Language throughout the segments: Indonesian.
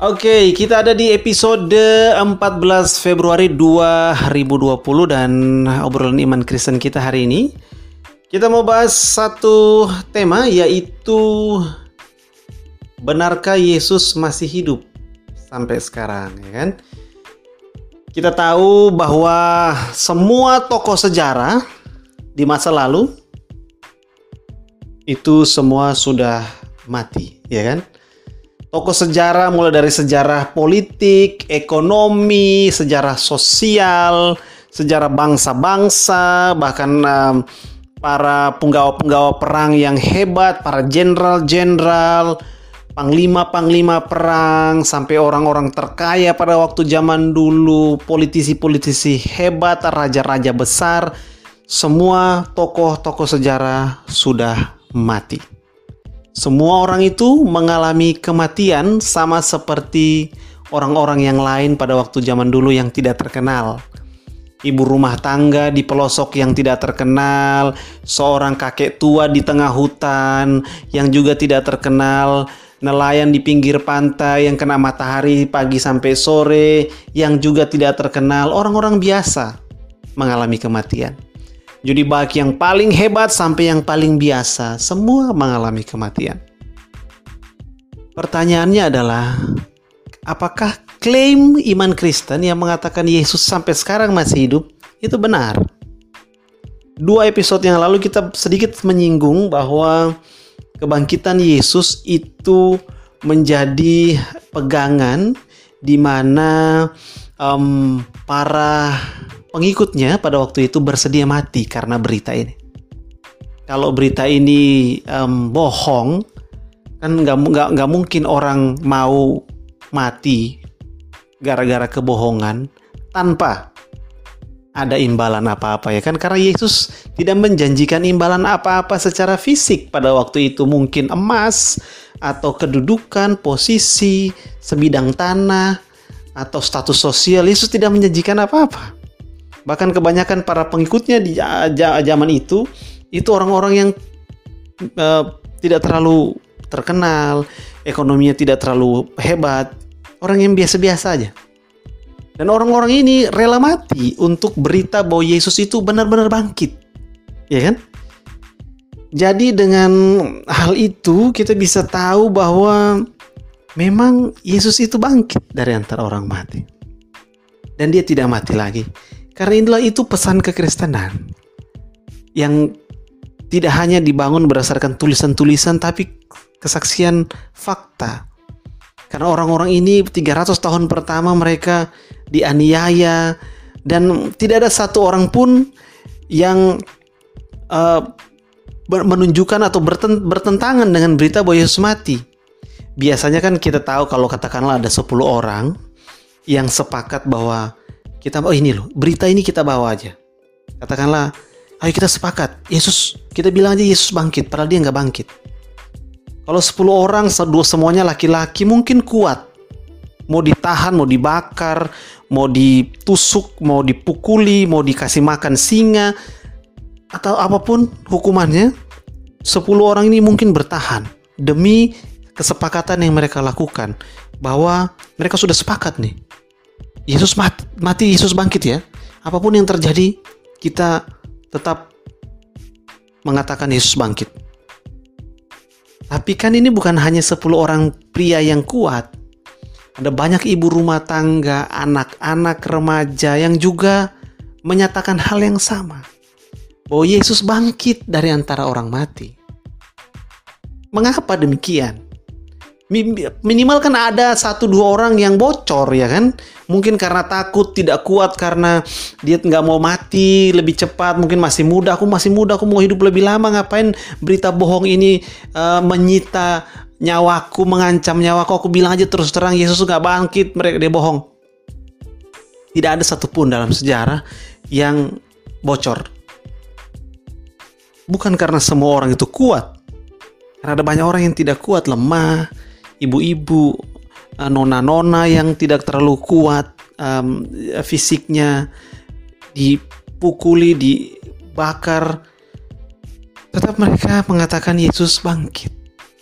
Oke, kita ada di episode 14 Februari 2020 dan obrolan iman Kristen kita hari ini. Kita mau bahas satu tema yaitu benarkah Yesus masih hidup sampai sekarang, ya kan? Kita tahu bahwa semua tokoh sejarah di masa lalu itu semua sudah mati, ya kan? Tokoh sejarah mulai dari sejarah politik, ekonomi, sejarah sosial, sejarah bangsa-bangsa, bahkan um, para penggawa-penggawa perang yang hebat, para jenderal-jenderal, panglima-panglima perang, sampai orang-orang terkaya pada waktu zaman dulu, politisi-politisi hebat, raja-raja besar, semua tokoh-tokoh sejarah sudah mati. Semua orang itu mengalami kematian sama seperti orang-orang yang lain pada waktu zaman dulu yang tidak terkenal. Ibu rumah tangga di pelosok yang tidak terkenal, seorang kakek tua di tengah hutan yang juga tidak terkenal, nelayan di pinggir pantai yang kena matahari pagi sampai sore yang juga tidak terkenal, orang-orang biasa mengalami kematian. Jadi baik yang paling hebat sampai yang paling biasa, semua mengalami kematian. Pertanyaannya adalah, apakah klaim iman Kristen yang mengatakan Yesus sampai sekarang masih hidup itu benar? Dua episode yang lalu kita sedikit menyinggung bahwa kebangkitan Yesus itu menjadi pegangan di mana um, para pengikutnya pada waktu itu bersedia mati karena berita ini. Kalau berita ini um, bohong, kan nggak nggak nggak mungkin orang mau mati gara-gara kebohongan tanpa ada imbalan apa-apa ya kan? Karena Yesus tidak menjanjikan imbalan apa-apa secara fisik pada waktu itu. Mungkin emas atau kedudukan posisi sebidang tanah atau status sosial. Yesus tidak menjanjikan apa-apa Bahkan kebanyakan para pengikutnya di zaman itu itu orang-orang yang uh, tidak terlalu terkenal, ekonominya tidak terlalu hebat, orang yang biasa-biasa aja. Dan orang-orang ini rela mati untuk berita bahwa Yesus itu benar-benar bangkit. Ya kan? Jadi dengan hal itu kita bisa tahu bahwa memang Yesus itu bangkit dari antara orang mati. Dan dia tidak mati lagi. Karena inilah itu pesan kekristenan yang tidak hanya dibangun berdasarkan tulisan-tulisan tapi kesaksian fakta. Karena orang-orang ini 300 tahun pertama mereka dianiaya dan tidak ada satu orang pun yang uh, menunjukkan atau bertentangan dengan berita bahwa Yesus mati. Biasanya kan kita tahu kalau katakanlah ada 10 orang yang sepakat bahwa kita oh ini loh, berita ini kita bawa aja. Katakanlah, ayo kita sepakat. Yesus, kita bilang aja Yesus bangkit, padahal dia nggak bangkit. Kalau 10 orang, dua semuanya laki-laki mungkin kuat. Mau ditahan, mau dibakar, mau ditusuk, mau dipukuli, mau dikasih makan singa, atau apa pun hukumannya, 10 orang ini mungkin bertahan demi kesepakatan yang mereka lakukan bahwa mereka sudah sepakat nih Yesus mati, Yesus bangkit ya. Apa pun yang terjadi, kita tetap mengatakan Yesus bangkit. Tapi kan ini bukan hanya 10 orang pria yang kuat. Ada banyak ibu rumah tangga, anak-anak remaja yang juga menyatakan hal yang sama. Bahwa Yesus bangkit dari antara orang mati. Mengapa demikian? Minimal kan ada satu dua orang yang bocor ya kan? Mungkin karena takut tidak kuat karena dia nggak mau mati lebih cepat mungkin masih muda. Aku masih muda aku mau hidup lebih lama. Ngapain berita bohong ini uh, menyita nyawaku mengancam nyawaku? Aku bilang aja terus terang Yesus nggak bangkit. Mereka dia bohong. Tidak ada satupun dalam sejarah yang bocor. Bukan karena semua orang itu kuat. Karena ada banyak orang yang tidak kuat lemah ibu-ibu, eh, nona-nona yang tidak terlalu kuat um, fisiknya, dipukuli, dibakar, tetap mereka mengatakan Yesus bangkit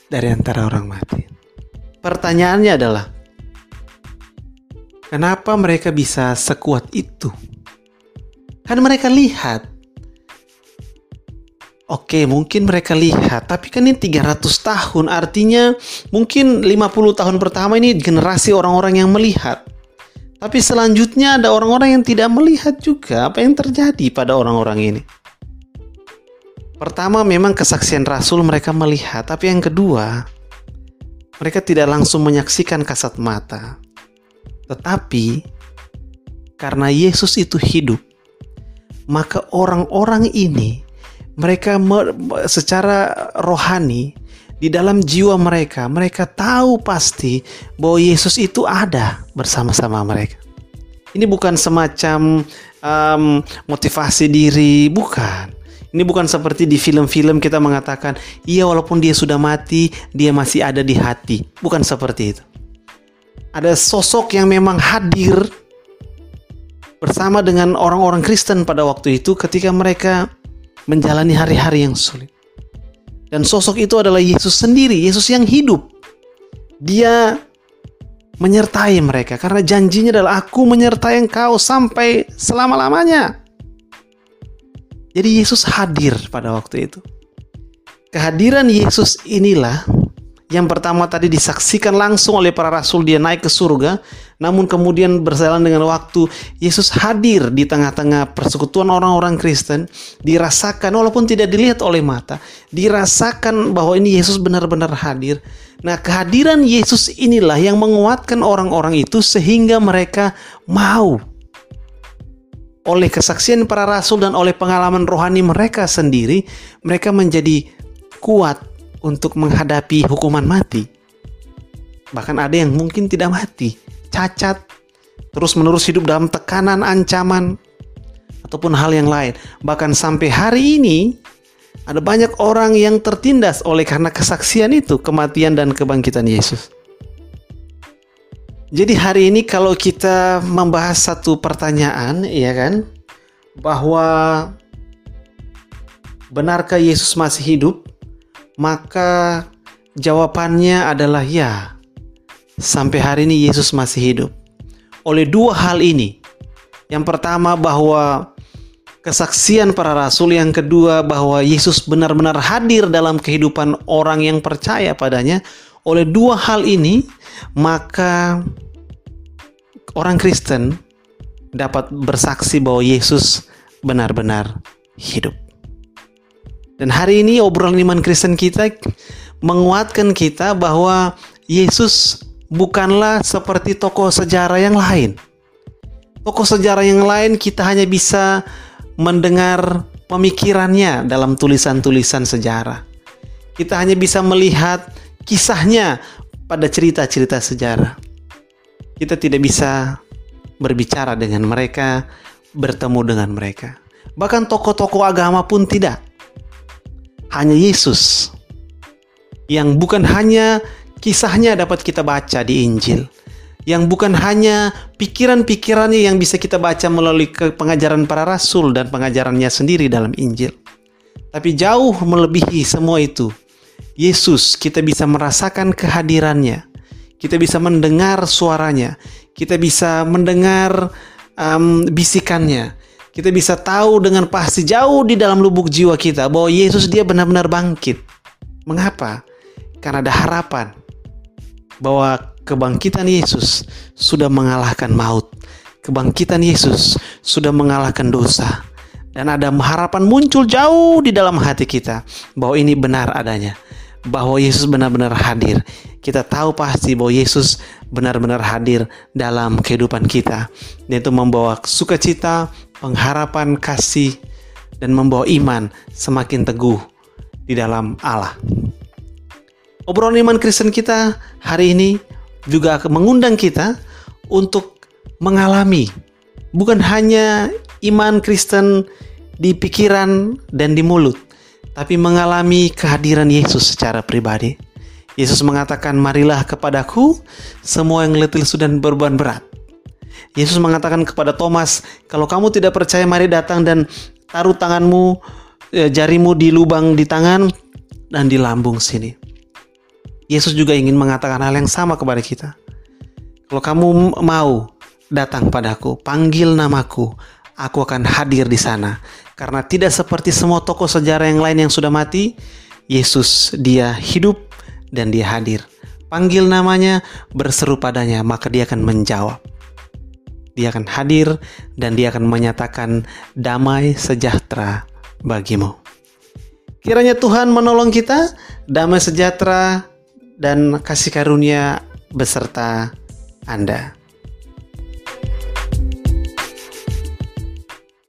dari antara orang mati. Pertanyaannya adalah, Kenapa mereka bisa sekuat itu? Kan mereka lihat. Oke, mungkin mereka lihat, tapi kan ini 300 tahun, artinya mungkin 50 tahun pertama ini generasi orang-orang yang melihat. Tapi selanjutnya ada orang-orang yang tidak melihat juga apa yang terjadi pada orang-orang ini. Pertama memang kesaksian Rasul mereka melihat, tapi yang kedua mereka tidak langsung menyaksikan kasat mata. Tetapi karena Yesus itu hidup, maka orang-orang ini mereka secara rohani di dalam jiwa mereka, mereka tahu pasti bahwa Yesus itu ada bersama-sama mereka. Ini bukan semacam um, motivasi diri, bukan. Ini bukan seperti di film-film kita mengatakan, iya walaupun dia sudah mati, dia masih ada di hati. Bukan seperti itu ada sosok yang memang hadir bersama dengan orang-orang Kristen pada waktu itu ketika mereka menjalani hari-hari yang sulit. Dan sosok itu adalah Yesus sendiri, Yesus yang hidup. Dia menyertai mereka karena janjinya adalah aku menyertai engkau sampai selama-lamanya. Jadi Yesus hadir pada waktu itu. Kehadiran Yesus inilah yang pertama tadi disaksikan langsung oleh para rasul dia naik ke surga, namun kemudian berjalan dengan waktu Yesus hadir di tengah-tengah persekutuan orang-orang Kristen, dirasakan walaupun tidak dilihat oleh mata, dirasakan bahwa ini Yesus benar-benar hadir. Nah, kehadiran Yesus inilah yang menguatkan orang-orang itu sehingga mereka mau oleh kesaksian para rasul dan oleh pengalaman rohani mereka sendiri, mereka menjadi kuat untuk menghadapi hukuman mati. Bahkan ada yang mungkin tidak mati, cacat, terus-menerus hidup dalam tekanan, ancaman, ataupun hal yang lain. Bahkan sampai hari ini, ada banyak orang yang tertindas oleh karena kesaksian itu, kematian dan kebangkitan Yesus. Jadi hari ini kalau kita membahas satu pertanyaan, ya kan, bahwa benarkah Yesus masih hidup? Maka jawabannya adalah ya. Sampai hari ini Yesus masih hidup. Oleh dua hal ini. Yang pertama bahwa kesaksian para rasul, yang kedua bahwa Yesus benar-benar hadir dalam kehidupan orang yang percaya padanya. Oleh dua hal ini, maka orang Kristen dapat bersaksi bahwa Yesus benar-benar hidup. Dan hari ini obrolan iman Kristen kita menguatkan kita bahwa Yesus bukanlah seperti tokoh sejarah yang lain. Tokoh sejarah yang lain kita hanya bisa mendengar pemikirannya dalam tulisan-tulisan sejarah. Kita hanya bisa melihat kisahnya pada cerita-cerita sejarah. Kita tidak bisa berbicara dengan mereka, bertemu dengan mereka. Bahkan tokoh-tokoh agama pun tidak hanya Yesus yang bukan hanya kisahnya dapat kita baca di Injil, yang bukan hanya pikiran-pikirannya yang bisa kita baca melalui pengajaran para rasul dan pengajarannya sendiri dalam Injil. Tapi jauh melebihi semua itu. Yesus, kita bisa merasakan kehadirannya. Kita bisa mendengar suaranya. Kita bisa mendengar um, bisikannya kita bisa tahu dengan pasti jauh di dalam lubuk jiwa kita bahwa Yesus dia benar-benar bangkit. Mengapa? Karena ada harapan bahwa kebangkitan Yesus sudah mengalahkan maut. Kebangkitan Yesus sudah mengalahkan dosa. Dan ada harapan muncul jauh di dalam hati kita bahwa ini benar adanya. Bahwa Yesus benar-benar hadir. Kita tahu pasti bahwa Yesus benar-benar hadir dalam kehidupan kita. Dan itu membawa sukacita, pengharapan kasih, dan membawa iman semakin teguh di dalam Allah. Obrolan iman Kristen kita hari ini juga mengundang kita untuk mengalami bukan hanya iman Kristen di pikiran dan di mulut, tapi mengalami kehadiran Yesus secara pribadi. Yesus mengatakan, "Marilah kepadaku semua yang letih dan berbeban berat, Yesus mengatakan kepada Thomas, "Kalau kamu tidak percaya, mari datang dan taruh tanganmu, eh, jarimu di lubang di tangan dan di lambung sini." Yesus juga ingin mengatakan hal yang sama kepada kita. Kalau kamu mau datang padaku, panggil namaku, aku akan hadir di sana. Karena tidak seperti semua tokoh sejarah yang lain yang sudah mati, Yesus dia hidup dan dia hadir. Panggil namanya, berseru padanya, maka dia akan menjawab. Dia akan hadir dan dia akan menyatakan damai sejahtera bagimu. Kiranya Tuhan menolong kita, damai sejahtera dan kasih karunia beserta Anda.